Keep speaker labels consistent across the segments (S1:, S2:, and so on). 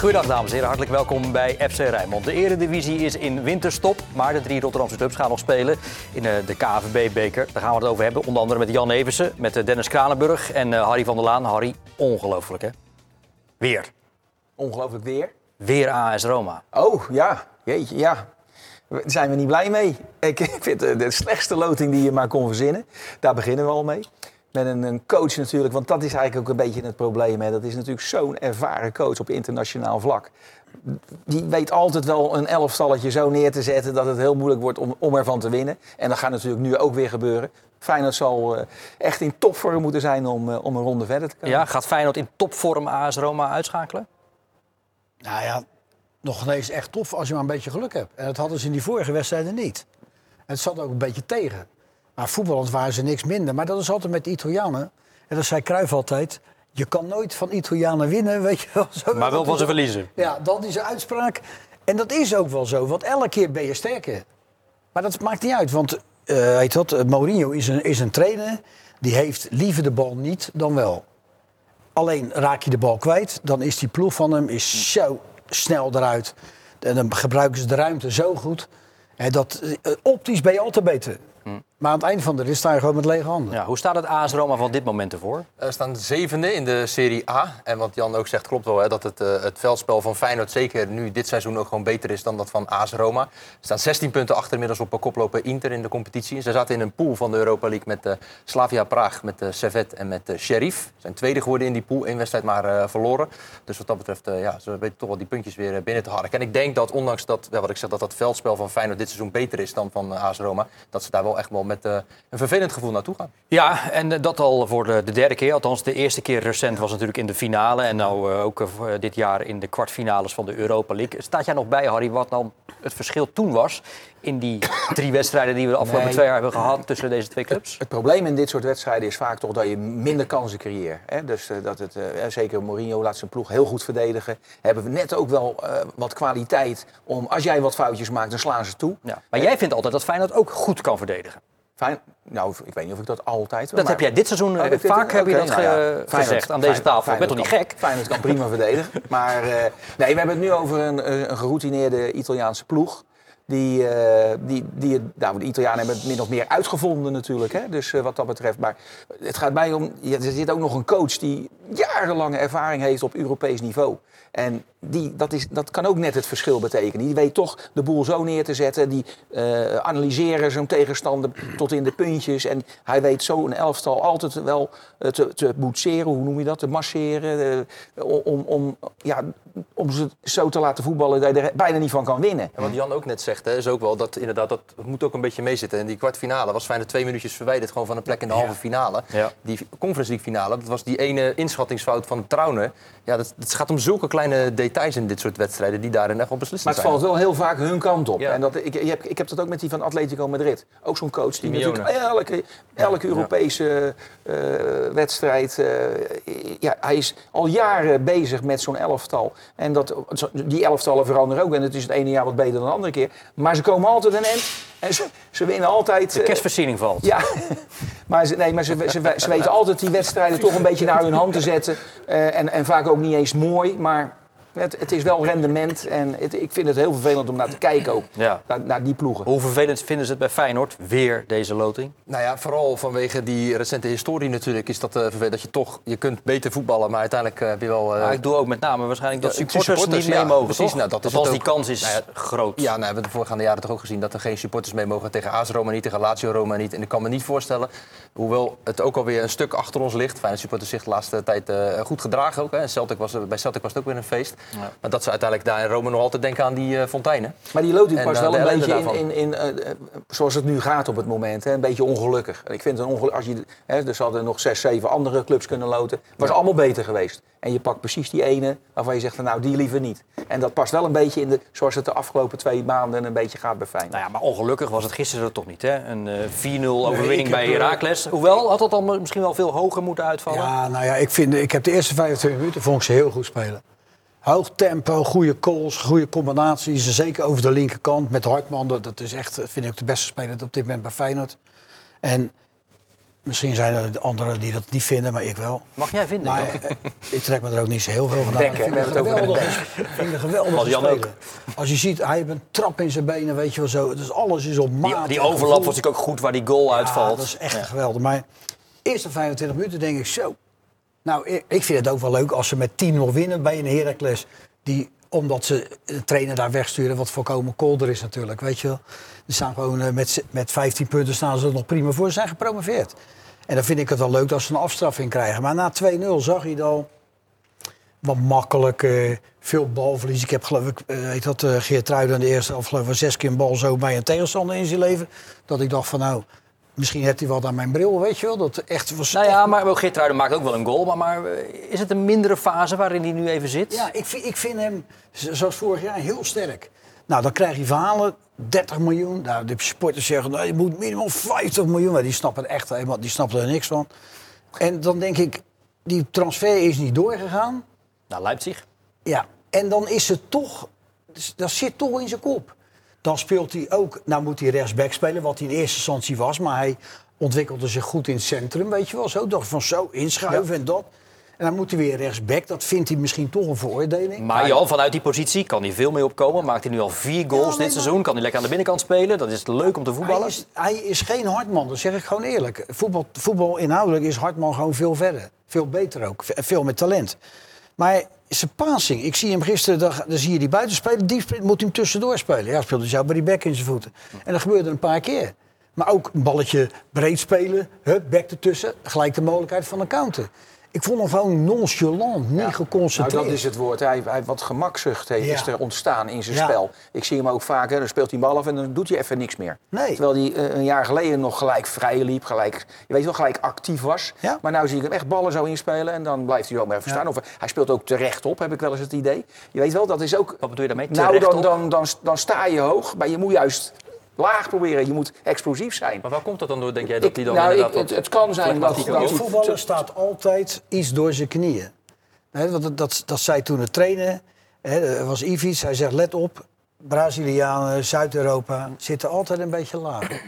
S1: Goedendag dames en heren, hartelijk welkom bij FC Rijnmond. De eredivisie is in winterstop, maar de drie Rotterdamse clubs gaan nog spelen in eh, de KVB-beker. Daar gaan we het over hebben, onder andere met Jan Eversen, met eh, Dennis Kranenburg en eh, Harry van der Laan. Harry, ongelooflijk hè? Weer.
S2: Ongelooflijk weer.
S1: Weer AS Roma.
S2: Oh, ja. Jeetje, ja. Daar zijn we niet blij mee. Ik, ik vind het de slechtste loting die je maar kon verzinnen. Daar beginnen we al mee. Met een, een coach natuurlijk, want dat is eigenlijk ook een beetje het probleem. Hè. Dat is natuurlijk zo'n ervaren coach op internationaal vlak. Die weet altijd wel een elftalletje zo neer te zetten dat het heel moeilijk wordt om, om ervan te winnen. En dat gaat natuurlijk nu ook weer gebeuren. Feyenoord zal uh, echt in topvorm moeten zijn om, uh, om een ronde verder te komen.
S1: Ja, gaat Feyenoord in topvorm AS Roma uitschakelen?
S3: Nou ja, nog ineens echt tof als je maar een beetje geluk hebt. En dat hadden ze in die vorige wedstrijden niet. En het zat ook een beetje tegen. Maar voetballend waren ze niks minder. Maar dat is altijd met de Italianen. En dat zei Cruijff altijd. Je kan nooit van Italianen winnen, weet je wel. Zo,
S1: Maar wel van ze verliezen.
S3: Ja, dat is een uitspraak. En dat is ook wel zo, want elke keer ben je sterker. Maar dat maakt niet uit, want uh, heet dat, uh, Mourinho is een, is een trainer... die heeft liever de bal niet dan wel. Alleen raak je de bal kwijt, dan is die ploeg van hem is zo snel eruit. En dan gebruiken ze de ruimte zo goed. Dat, uh, optisch ben je altijd beter. Maar aan het einde van de rit sta je gewoon met lege handen.
S1: Ja, hoe staat het AS Roma van dit moment ervoor?
S4: We staan zevende in de Serie A. En wat Jan ook zegt klopt wel, hè, dat het, uh, het veldspel van Feyenoord zeker nu dit seizoen ook gewoon beter is dan dat van AS Roma. Er staan 16 punten achter inmiddels op koploper Inter in de competitie. Ze zaten in een pool van de Europa League met uh, Slavia Praag, met uh, Servet en met Sheriff. Ze zijn tweede geworden in die pool, één wedstrijd maar verloren. Dus wat dat betreft, ja, ze weten toch wel die puntjes weer binnen te harken. En ik denk dat ondanks dat, ja, wat ik zeg, dat dat veldspel van Feyenoord dit seizoen beter is dan van AS Roma, dat ze daar wel echt wel met een vervelend gevoel naartoe gaan.
S1: Ja, en dat al voor de, de, derde keer. Althans, de eerste keer recent was natuurlijk in de finale. En nou uh, ook dit jaar in de kwartfinales van de Europa League. Staat jij nog bij, Harry, wat dan het verschil toen was... in die drie wedstrijden die we de afgelopen nee. twee jaar hebben gehad tussen deze twee clubs?
S2: Het, het, probleem in dit soort wedstrijden is vaak toch dat je minder kansen creëert. Hè? Dus uh, dat het, zeker Mourinho laat zijn ploeg heel goed verdedigen. Hebben we net ook wel wat kwaliteit om... als jij wat foutjes maakt, dan slaan ze toe.
S1: Ja. Maar jij vindt altijd dat Feyenoord ook goed kan verdedigen.
S2: Fijn. Nou, ik weet niet of ik dat altijd
S1: Dat maar... heb jij dit seizoen oh, vaak dit, heb je dat nou ja. gezegd Feyenoord, aan deze tafel. Ik ben toch niet gek?
S2: Feyenoord kan prima verdedigen. Maar uh, nee, we hebben het nu over een, een geroutineerde Italiaanse ploeg. Die, uh, die, die nou, de Italianen hebben het min of meer uitgevonden natuurlijk. Hè? Dus uh, wat dat betreft. Maar het gaat mij om. Er zit ook nog een coach die jarenlange ervaring heeft op Europees niveau. En die, dat, is, dat kan ook net het verschil betekenen. Die weet toch de boel zo neer te zetten. Die uh, analyseren zo'n tegenstander tot in de puntjes. En hij weet zo een elftal altijd wel te, te boetseren. Hoe noem je dat? Te masseren. Uh, om, om, ja, om ze zo te laten voetballen dat je er bijna niet van kan winnen.
S4: En wat Jan ook net zegt, hè, is ook wel dat inderdaad dat moet ook een beetje meezitten. En die kwartfinale was Feyenoord twee minuutjes verwijderd gewoon van een plek in de halve finale. Ja. Die Conference League finale, dat was die ene inschattingsfout van Trauner. Ja, dat, het gaat om zulke kleine details in dit soort wedstrijden die daarin echt wel beslissend
S2: zijn. Maar het valt wel heel vaak hun kant op. Ja. En dat, ik, ik, heb, ik heb dat ook met die van Atletico Madrid. Ook zo'n coach die, die natuurlijk elke, elke ja. Europese uh, wedstrijd... Uh, ja, hij is al jaren bezig met zo'n elftal. En dat, die elftallen veranderen ook. En het is het ene jaar wat beter dan de andere keer. Maar ze komen altijd een end. En ze, ze winnen altijd...
S1: De kerstversiering valt.
S2: Ja, maar, ze, nee, maar ze, ze, ze weten altijd die wedstrijden toch een beetje naar hun hand te zetten. Uh, en, en vaak ook niet eens mooi, maar... Het, het, is wel rendement en het, ik vind het heel vervelend om naar te kijken ook, ja. naar, naar, die ploegen.
S1: Hoe vervelend vinden ze het bij Feyenoord, weer deze loting?
S4: Nou ja, vooral vanwege die recente historie natuurlijk is dat uh, vervelend. Dat je toch, je kunt beter voetballen, maar uiteindelijk uh, heb je wel... Uh...
S1: Maar ik doe ook met name waarschijnlijk dat ja, supporters, supporters, niet mee mogen,
S4: precies, nou, dat is
S1: als die kans is nou ja, groot.
S4: Ja, nou, we hebben de voorgaande jaren toch ook gezien dat er geen supporters mee mogen tegen AS Roma niet, tegen Lazio Roma niet. En ik kan me niet voorstellen, hoewel het ook alweer een stuk achter ons ligt. Feyenoord supporters zich de laatste tijd goed gedragen ook. Hè. Celtic was, bij Celtic was het ook weer een feest. Maar dat ze uiteindelijk daar in Rome nog altijd denken aan die eh, fonteinen.
S2: Maar die loopt
S4: En,
S2: pas wel een beetje in,
S4: daarvan.
S2: in, in eh, eh, zoals het nu gaat op het moment. Hè, een beetje ongelukkig. En ik vind het een ongeluk. Als je, hè, er hadden nog zes, zeven andere clubs kunnen loten. Was allemaal beter geweest. En je pakt precies die ene waarvan je zegt van nou die liever niet. En dat past wel een beetje in de, zoals het de afgelopen twee maanden een beetje gaat bij Feyenoord.
S1: Nou ja, maar ongelukkig was het gisteren toch niet, hè? Een eh, 4-0 overwinning bij Heracles. Hoewel, had dat dan misschien wel veel hoger moeten uitvallen?
S3: Ja, nou ja, ik, vind, ik heb de eerste 25 minuten vond ik ze heel goed spelen. Hoog tempo, goede calls, goede combinaties. Zeker over de linkerkant met Hartman. Dat is echt, vind ik, de beste speler op dit moment bij Feyenoord. En misschien zijn er anderen die dat niet vinden, maar ik wel.
S1: Mag jij vinden?
S3: Maar eh, ik trek me er ook niet zo heel veel van aan. Ik vind
S2: We
S3: hem
S2: hebben het
S3: geweldig. Ik vind hem een geweldige
S1: Als
S3: je ziet, hij heeft een trap in zijn benen, weet je wel zo. Dus alles is op maat.
S1: Die, die overlap was natuurlijk ook goed waar die goal uitvalt.
S3: Dat is echt geweldig. Maar eerste 25 minuten denk ik zo. Nou, ik- ik vind het ook wel leuk als ze met 10-0 winnen bij een Heracles. Die, omdat ze de trainer daar wegsturen, wat voorkomen kolder is natuurlijk, weet je. Die staan gewoon eh, met, met 15 punten staan ze er nog prima voor. Ze zijn gepromoveerd. En dan vind ik het wel leuk dat ze een afstraffing krijgen. Maar na 2-0 zag je al wat makkelijk, eh, veel balverlies. Ik heb geloof ik, eh, heet dat, eh Geert de eerste helft geloof ik zes keer een bal zo bij een tegenstander in zijn leven. Dat ik dacht van nou, misschien heeft hij wat aan mijn bril, weet je wel. Dat echt was
S1: Nou ja, maar Geertruiden maakt ook wel een goal. Maar, maar eh, is het een mindere fase waarin hij nu even zit?
S3: Ja, ik vind, ik vind hem, zoals vorig jaar, heel sterk. Nou, dan krijg je verhalen, 30 miljoen. Nou, de supporters zeggen, nou, je moet minimaal 50 miljoen. Maar die snappen er echt helemaal, die snappen er niks van. En dan denk ik, die transfer is niet doorgegaan.
S1: Nou, Leipzig.
S3: Ja, en dan is het toch, dus dat zit toch in zijn kop. Dan speelt hij ook, nou moet hij rechtsback spelen, wat hij in eerste instantie was. Maar hij ontwikkelde zich goed in het centrum, weet je wel. Zo dacht van zo, inschuiven en dat. En dan moet hij weer rechtsback. Dat vindt hij misschien toch een veroordeling.
S1: Maar Jan, vanuit die positie kan hij veel mee opkomen. Maakt hij nu al vier goals
S3: Ja,
S1: dit
S3: maar-
S1: seizoen. Kan hij lekker aan de binnenkant spelen. Dat is leuk om te voetballen.
S3: Hij is, hij is geen Hartman, dat zeg ik gewoon eerlijk. Voetbal, voetbal inhoudelijk is Hartman gewoon veel verder. Veel beter ook. ve- Veel met talent. Maar zijn passing, ik zie hem gisteren, dan, dan zie je die buitenspelen. Die moet hem tussendoor spelen. Ja, speelde hij zo bij die bek in zijn voeten. En dat gebeurde een paar keer. Maar ook een balletje breed spelen, hup, bek ertussen. Gelijk de mogelijkheid van een counter. Ik vond hem gewoon nonchalant, niet
S2: Nou,
S3: geconcentreerd.
S2: dat is het woord. Hij, hij wat gemakzucht heeft,
S3: Ja.
S2: is er ontstaan in zijn
S3: Ja.
S2: spel. Ik zie hem ook vaak, hè, dan speelt hij een bal af en dan doet hij even niks meer.
S3: Nee.
S2: Terwijl hij eh, een jaar geleden nog gelijk vrij liep, gelijk, je weet wel, gelijk actief was.
S3: Ja.
S2: Maar nu zie ik hem echt ballen zo inspelen en dan blijft hij zo maar even staan. Of hij speelt ook terecht op, heb ik wel eens het idee. Je weet wel, dat is ook...
S1: Wat bedoel je daarmee?
S2: Nou,
S1: Terecht
S2: dan,
S1: op?
S2: dan, dan, dan sta je hoog, maar je moet juist laag proberen. Je moet explosief zijn.
S4: Maar waar komt dat dan door, denk jij, dat hij dan
S2: nou,
S4: inderdaad
S2: ik- het, het kan zijn dat,
S3: Een voetballer staat altijd iets door zijn knieën. Hè, want dat, dat, dat zei toen de trainer, hè, er was Ivic, hij zegt let op, Brazilianen, Zuid-Europa zitten altijd een beetje laag. Weet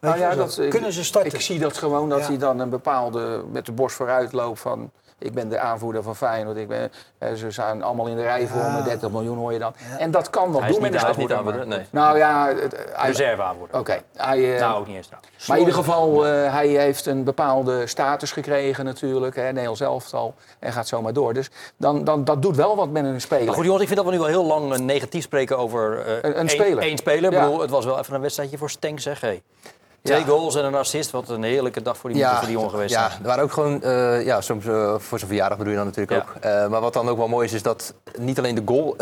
S2: Nou ja, dat,
S3: Kunnen ze starten?
S2: Ik zie dat gewoon dat
S3: Ja.
S2: hij dan een bepaalde met de borst vooruit loopt van. Ik ben de aanvoerder van Feyenoord. Ik ben, eh, ze zijn allemaal in de rij voor me. 30 miljoen hoor je dan. En dat kan
S4: is
S2: doen met een
S4: hij is niet
S2: aanvoerder,
S4: aanvoerder,
S2: maar- Nou ja, het- hij-
S1: Reserve aanvoerder.
S2: Oké. Eh,
S1: Nou, ook niet eens trouwens.
S2: maar in ieder geval, eh, hij heeft een bepaalde status gekregen natuurlijk. Hè, Nederlands elftal. En gaat zomaar door. Dus dan, dan, dat doet wel wat met een speler.
S1: Maar goed jongens, ik vind dat we nu al heel lang negatief spreken over eh,
S2: Een- speler.
S1: één speler. Ik
S2: Ja.
S1: bedoel, het was wel even een wedstrijdje voor Stenk, zeg. Hey. Twee
S2: Ja.
S1: goals en een assist. Wat een heerlijke dag voor die, voor die jongen geweest.
S4: Ja, er waren ook gewoon, eh, ja, soms eh, voor zijn verjaardag bedoel je dan natuurlijk ook. Eh, maar wat dan ook wel mooi is, is dat niet alleen de goal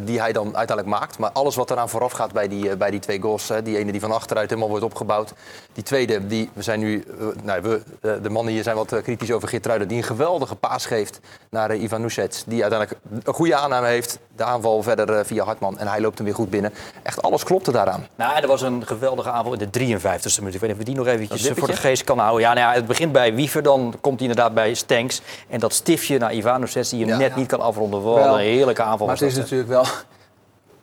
S4: die hij dan uiteindelijk maakt, maar alles wat eraan vooraf gaat bij die, bij die twee goals. Hè, die ene die van achteruit helemaal wordt opgebouwd. Die tweede, die, we zijn nu, nou, we, de mannen hier zijn wat kritisch over Geertruiden, die een geweldige paas geeft naar Ivan Nusets. Die uiteindelijk een goede aanname heeft. De aanval verder via Hartman en hij loopt hem weer goed binnen. Echt alles klopte daaraan.
S1: Nou, er was een geweldige aanval in de 53e minuut. Ik weet niet of we die nog eventjes
S4: Dat
S1: eh, voor de geest kan houden. Ja, nou ja, het begint bij Wiever, dan komt hij inderdaad bij Stenks. En dat stiftje naar Ivanovic die hem
S4: Ja.
S1: net niet kan afronden. Wat
S2: Wel,
S1: een heerlijke aanval
S2: Maar
S1: was
S2: het is natuurlijk wel.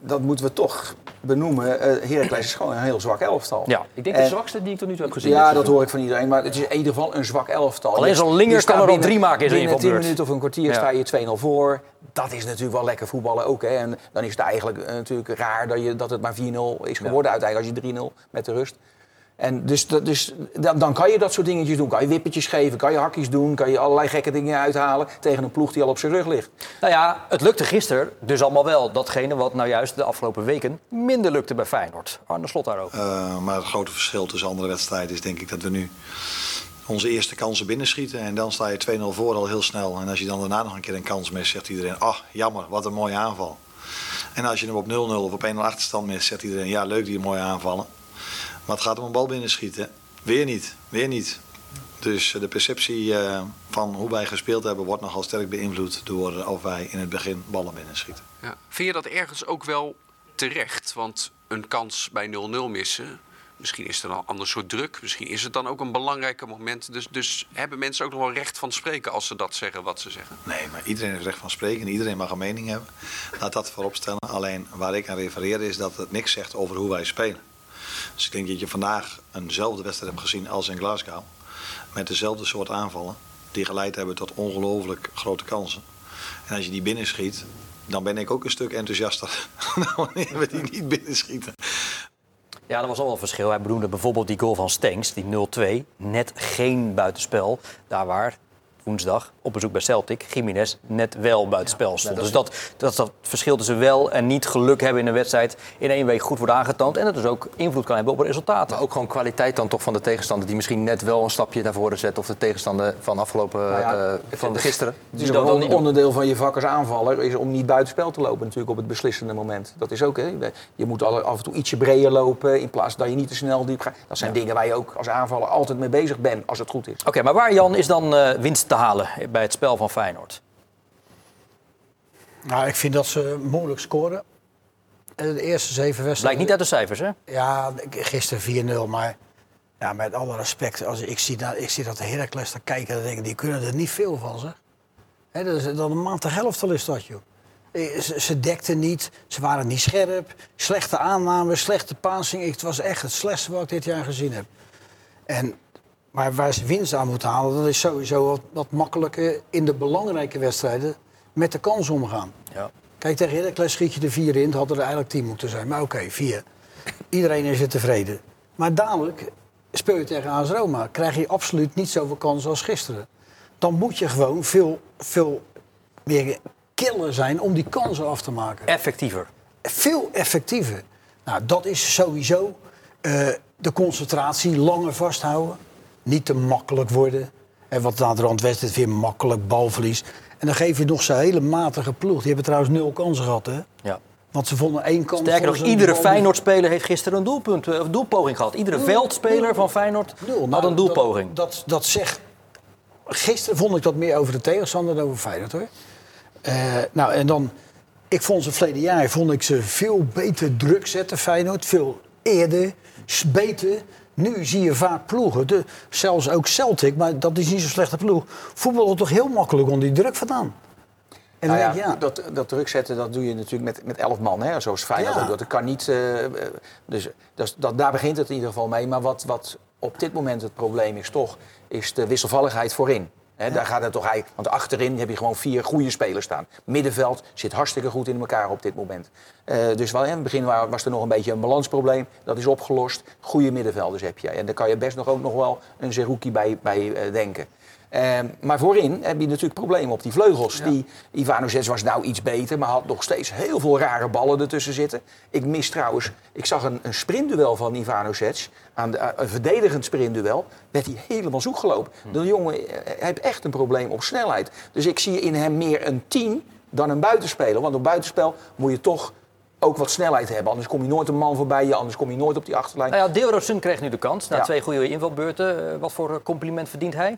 S2: Dat moeten we toch benoemen. eh Heracles is gewoon een heel zwak elftal.
S1: Ja.
S4: Ik denk
S2: En-
S4: de zwakste die ik tot nu toe heb gezien.
S2: Ja, dat hoor ik van iedereen. Maar het is in ieder geval een zwak elftal.
S1: Alleen
S2: Je-
S1: zo'n
S2: je
S1: Linger kan er al drie maken in zijn
S2: Binnen 10
S1: invalbeurt.
S2: minuten of een kwartier
S1: Ja.
S2: sta je 2-0 voor. Dat is natuurlijk wel lekker voetballen ook. Hè. En dan is het eigenlijk eh, natuurlijk raar dat, je, dat het maar 4-0 is geworden uiteindelijk als je 3-0 met de rust. En dus, dat- dus dan, dan kan je dat soort dingetjes doen. Kan je wippertjes geven, kan je hakjes doen, kan je allerlei gekke dingen uithalen tegen een ploeg die al op zijn rug ligt.
S1: Nou ja, het lukte gisteren dus allemaal wel. Datgene wat nou juist de afgelopen weken minder lukte bij Feyenoord. Arne Slot daarover.
S5: Eh, maar het grote verschil tussen andere wedstrijden is denk ik dat we nu onze eerste kansen binnenschieten. En dan sta je 2-0 voor al heel snel. En als je dan daarna nog een keer een kans mist, zegt iedereen... ah, jammer, wat een mooie aanval. En als je hem op 0-0 of op 1-0 achterstand mist, zegt iedereen... ja, leuk die mooie aanvallen. Maar het gaat om een bal binnenschieten. Weer niet, weer niet. Dus de perceptie eh, van hoe wij gespeeld hebben... wordt nogal sterk beïnvloed door of wij in het begin ballen binnenschieten.
S6: Ja. Vind je dat ergens ook wel terecht? Want een kans bij 0-0 missen, misschien is er een ander soort druk. Misschien is het dan ook een belangrijker moment. Dus, dus hebben mensen ook nog wel recht van spreken als ze dat zeggen wat ze zeggen?
S5: Nee, maar iedereen heeft recht van spreken. en Iedereen mag een mening hebben. Laat dat voorop stellen. Alleen waar ik aan refereer is dat het niks zegt over hoe wij spelen. Dus ik denk dat je vandaag eenzelfde wedstrijd hebt gezien als in Glasgow. Met dezelfde soort aanvallen. Die geleid hebben tot ongelooflijk grote kansen. En als je die binnenschiet, dan ben ik ook een stuk enthousiaster dan wanneer we die niet binnenschieten.
S1: Ja, dat was al een verschil. Hij bedoelde bijvoorbeeld die goal van Stenks, die 0-2. Net geen buitenspel. Daar waar woensdag op bezoek bij Celtic Jiménez net wel buitenspel stond. dus dat, dat dat verschil tussen wel en niet geluk hebben in een wedstrijd in één week goed wordt aangetoond. En dat dus ook invloed kan hebben op resultaten.
S4: Maar ook gewoon kwaliteit dan toch van de tegenstander die misschien net wel een stapje naar voren zet. Of de tegenstander van afgelopen
S2: Nou ja,
S4: eh, van gisteren.
S2: Het is ook
S1: wel niet
S2: een onderdeel van je vak als aanvaller is om niet buitenspel te lopen natuurlijk op het beslissende moment. Dat is ook, hè. Je moet alle- af en toe ietsje breder lopen in plaats dat je niet te snel diep gaat. Dat zijn dingen waar je ook als aanvaller altijd mee bezig bent als het goed is.
S1: Oké, maar waar Jan is dan eh, winst te halen bij het spel van Feyenoord?
S3: Nou, ik vind dat ze moeilijk scoren. Eh, De eerste zeven wedstrijden.
S1: Blijkt niet uit de cijfers, hè?
S3: Ja, gisteren 4-0, maar ja, met alle respect, als ik zie dat, ik zie dat de Heracles daar kijken, dan denk ik, die kunnen er niet veel van, zeg. Dat is dan een maand de helft al is dat, joh. Eh, Ze, ze dekten niet, ze waren niet scherp, slechte aannames, slechte passing. Het was echt het slechtste wat ik dit jaar gezien heb. En, maar waar ze winst aan moeten halen, dat is sowieso wat, wat makkelijker in de belangrijke wedstrijden met de kans omgaan.
S1: Ja.
S3: Kijk, tegen Heracles schiet je er vier in. Het hadden er eigenlijk tien moeten zijn. Maar oké, vier. Iedereen is er tevreden. Maar dadelijk speel je tegen AS Roma. Krijg je absoluut niet zoveel kansen als gisteren. Dan moet je gewoon veel, veel meer killer zijn om die kansen af te maken.
S1: Effectiever.
S3: Veel effectiever. Nou, dat is sowieso eh, de concentratie, langer vasthouden. Niet te makkelijk worden. En wat aan de rand wedstrijd weer makkelijk balverlies. En dan geef je nog zo'n hele matige ploeg. Die hebben trouwens nul kansen gehad, hè?
S1: Ja.
S3: Want ze vonden één kans.
S1: Sterker nog, iedere Feyenoord-speler heeft gisteren een doelpunt, eh, of doelpoging gehad. Iedere
S3: Nul.
S1: veldspeler van Feyenoord
S3: Nul.
S1: had
S3: Nou,
S1: een doelpoging.
S3: Dat, dat, dat zegt... Gisteren vond ik dat meer over de tegenstander dan over Feyenoord, hoor. Eh, nou, en dan... Ik vond ze verleden jaar vond ik ze veel beter druk zetten, Feyenoord. Veel eerder, beter. Nu zie je vaak ploegen, de, zelfs ook Celtic, maar dat is niet zo'n slechte ploeg. Voetballen toch heel makkelijk onder die druk vandaan. En
S2: Nou ja,
S3: denk je, ja,
S2: dat, dat druk zetten, dat doe je natuurlijk met, met elf man, hè, zoals Feyenoord
S3: Ja.
S2: ook. Dat kan niet, eh, eh, dus dat, dat, daar begint het in ieder geval mee. Maar wat, wat op dit moment het probleem is toch, is de wisselvalligheid voorin. Daar gaat het toch eigenlijk, want achterin heb je gewoon vier goede spelers staan. Middenveld zit hartstikke goed in elkaar op dit moment. Eh, dus wel, in het begin wa- was er nog een beetje een balansprobleem. Dat is opgelost. Goede middenvelders heb je. En daar kan je best nog ook nog wel een Zerouki bij, bij eh, denken. Ehm, maar voorin heb je natuurlijk problemen op die vleugels. Die, Ivanovic was nou iets beter, maar had nog steeds heel veel rare ballen ertussen zitten. Ik mis trouwens, ik zag een, een sprintduel van Ivanovic, aan de, eh, een verdedigend sprintduel, werd hij helemaal zoek gelopen. De jongen eh, heeft echt een probleem op snelheid. Dus ik zie in hem meer een 10 dan een buitenspeler. Want op buitenspel moet je toch ook wat snelheid hebben. Anders kom je nooit een man voorbij je, anders kom je nooit op die achterlijn.
S1: Nou ja, Deelrosun kreeg nu de kans na
S2: Ja.
S1: twee goede invalbeurten. Eh, wat voor compliment verdient hij?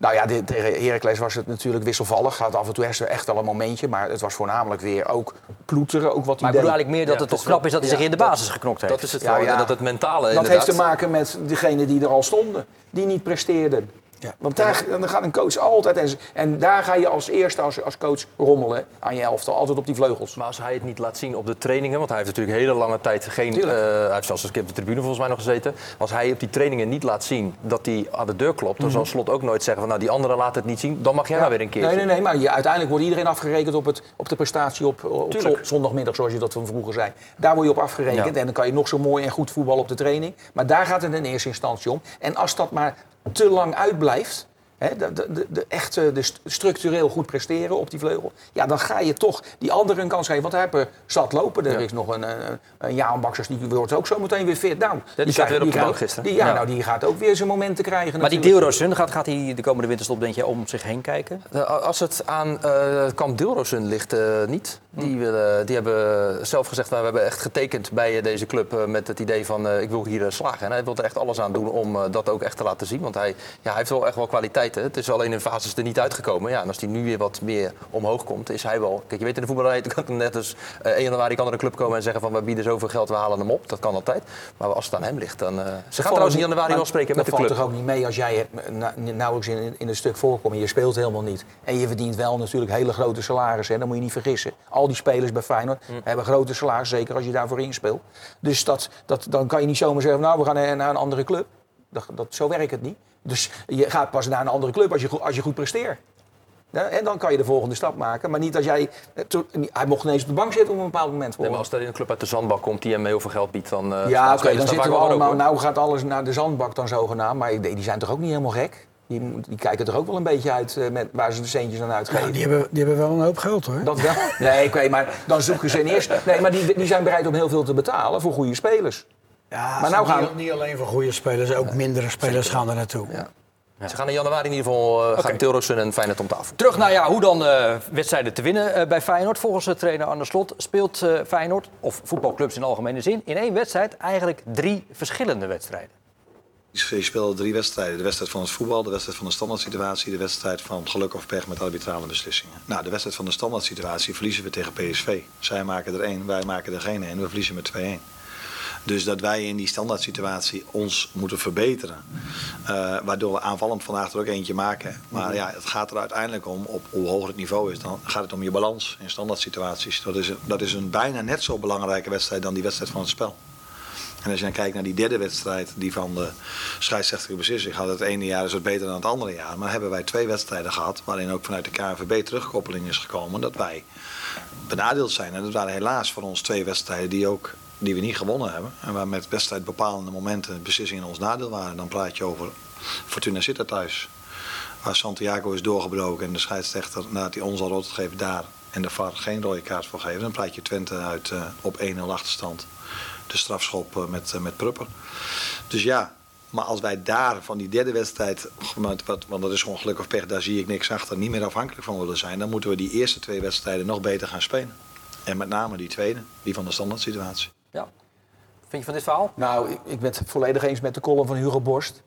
S2: Nou ja, dit- tegen Heracles was het natuurlijk wisselvallig. Had af en toe echt, echt wel een momentje. Maar het was voornamelijk weer ook ploeteren. Ook wat
S1: Maar ik bedoel eigenlijk meer dat
S4: Ja,
S1: het toch knap is dat hij
S4: ja,
S1: zich in de
S4: dat-
S1: basis geknokt heeft.
S4: Dat is het
S2: Ja,
S4: dat het mentale
S2: Dat
S4: inderdaad.
S2: heeft te maken met degenen die er al stonden. Die niet presteerden.
S3: Ja.
S2: Want daar, dan gaat een coach altijd... En, en daar ga je als eerste als, als coach rommelen aan je elftal. Altijd op die vleugels.
S4: Maar als hij het niet laat zien op de trainingen, want hij heeft natuurlijk hele lange tijd geen. Eh, hij heeft zelfs een keer op de tribune volgens mij nog gezeten. Als hij op die trainingen niet laat zien dat hij aan de deur klopt, dan zal Slot ook nooit zeggen van nou die andere laat het niet zien, dan mag jij maar weer een keer.
S2: Nee, nee, nee. Maar je, uiteindelijk wordt iedereen afgerekend op, het, op de prestatie op, op zondagmiddag, zoals je dat van vroeger zei. Daar word je op afgerekend.
S1: Ja.
S2: En dan kan je nog zo mooi en goed voetballen op de training. Maar daar gaat het in eerste instantie om. En als dat maar te lang uitblijft, Hè, de, de, de, de echt eh, de structureel goed presteren op die vleugel. Ja, dan ga je toch die anderen een kans geven. Want hij heeft er zat lopen. Er is nog een, een, een Jaan Baksers, die wordt ook zo meteen weer fit. Nou,
S1: die zat weer op de bank gisteren.
S2: Die, ja,
S1: Ja.
S2: nou, die gaat ook weer zijn momenten krijgen.
S1: Maar die. Deelrosun, gaat, gaat hij de komende winterstop denk je om zich heen kijken?
S4: Eh, Als het aan eh kamp Dilrosun ligt, eh, niet. Die, willen, die hebben zelf gezegd, nou, we hebben echt getekend bij eh, deze club eh, met het idee van eh, ik wil hier eh, slagen. En hij wil er echt alles aan doen om eh, dat ook echt te laten zien. Want hij, ja, hij heeft wel echt wel Het is alleen in fases er niet uitgekomen. Ja, en als hij nu weer wat meer omhoog komt, is hij wel... Kijk, je weet in de voetballerij, kan het net als eh, 1 januari kan er een club komen en zeggen van we bieden zoveel geld, we halen hem op. Dat kan altijd. Maar als het aan hem ligt, dan... eh, ze gaan trouwens in januari wel spreken met de
S2: Dat
S4: club.
S2: valt toch ook niet mee als jij eh, na- nauwelijks in, in een stuk voorkomt en je speelt helemaal niet. En je verdient wel natuurlijk hele grote salarissen. Hè? Dat moet je niet vergissen. Al die spelers bij Feyenoord
S4: Mm.
S2: hebben grote salarissen, zeker als je daarvoor inspeelt. Dus dat, dat, dan kan je niet zomaar zeggen, nou we gaan naar naar een andere club. Dat, dat, zo werkt het niet. Dus je gaat pas naar een andere club als je, goed- als je goed presteert. Ja, en dan kan je de volgende stap maken. Maar niet als jij... eh, to- Hij mocht ineens op de bank zitten op een bepaald moment.
S4: Nee, maar als er een club uit de zandbak komt die hem heel veel geld biedt, dan... eh,
S2: ja, oké,
S4: spelers
S2: dan
S4: daar
S2: zitten we allemaal... Nou gaat alles naar de zandbak dan zogenaamd. Maar die die zijn toch ook niet helemaal gek? Die, die kijken er ook wel een beetje uit eh, met, waar ze de centjes aan uitgeven.
S3: Nou, die, hebben, die hebben wel een hoop geld hoor.
S2: Dat wel? Nee, oké, maar dan zoeken ze in eerste... Nee, maar die, die zijn bereid om heel veel te betalen voor goede spelers.
S3: Ja,
S2: Maar nou
S3: niet,
S2: gaan-
S3: niet alleen voor goede spelers, ook mindere spelers gaan er naartoe.
S4: Ze gaan in januari in ieder geval uh, gaan Tilrosun en Feyenoord om tafel.
S1: Terug naar ja, hoe dan eh, wedstrijden te winnen eh, bij Feyenoord. Volgens de trainer Arne Slot speelt eh, Feyenoord, of voetbalclubs in algemene zin, in één wedstrijd eigenlijk drie verschillende wedstrijden.
S5: Je speelde drie wedstrijden. De wedstrijd van het voetbal, de wedstrijd van de standaard situatie, de wedstrijd van geluk of pech met arbitrale beslissingen. Nou, de wedstrijd van de standaard situatie verliezen we tegen PSV. Zij maken er één, wij maken er geen één. We verliezen met 2-1. Dus dat wij in die standaard situatie ons moeten verbeteren. eh, waardoor we aanvallend vandaag er ook eentje maken. Maar ja, het gaat er uiteindelijk om, op hoe hoger het niveau is, dan gaat het om je balans in standaard situaties. Dat is, dat is een bijna net zo belangrijke wedstrijd dan die wedstrijd van het spel. En als je dan kijkt naar die derde wedstrijd, die van de scheidsrechtelijke beslissing, gaat het ene jaar is het beter dan het andere jaar. Maar hebben wij twee wedstrijden gehad, waarin ook vanuit de KNVB terugkoppeling is gekomen dat wij benadeeld zijn. En dat waren helaas voor ons twee wedstrijden die, ook, die we niet gewonnen hebben. En waar met wedstrijdbepalende momenten beslissingen in ons nadeel waren. Dan praat je over Fortuna Sittard thuis. Waar Santiago is doorgebroken en de scheidsrechter, nadat hij ons al rood gegeven daar en de VAR geen rode kaart voor geven. Dan praat je Twente uit eh, op 1-0 achterstand. De strafschop eh, met, eh, met Prupper. Dus ja, maar als wij daar van die derde wedstrijd, want dat is gewoon geluk of pech, daar zie ik niks achter, niet meer afhankelijk van willen zijn, dan moeten we die eerste twee wedstrijden nog beter gaan spelen. En met name die tweede, die van de standaard situatie.
S1: Ja. Vind je van dit verhaal?
S2: Nou, ik, ik ben het volledig eens met de column van Hugo Borst.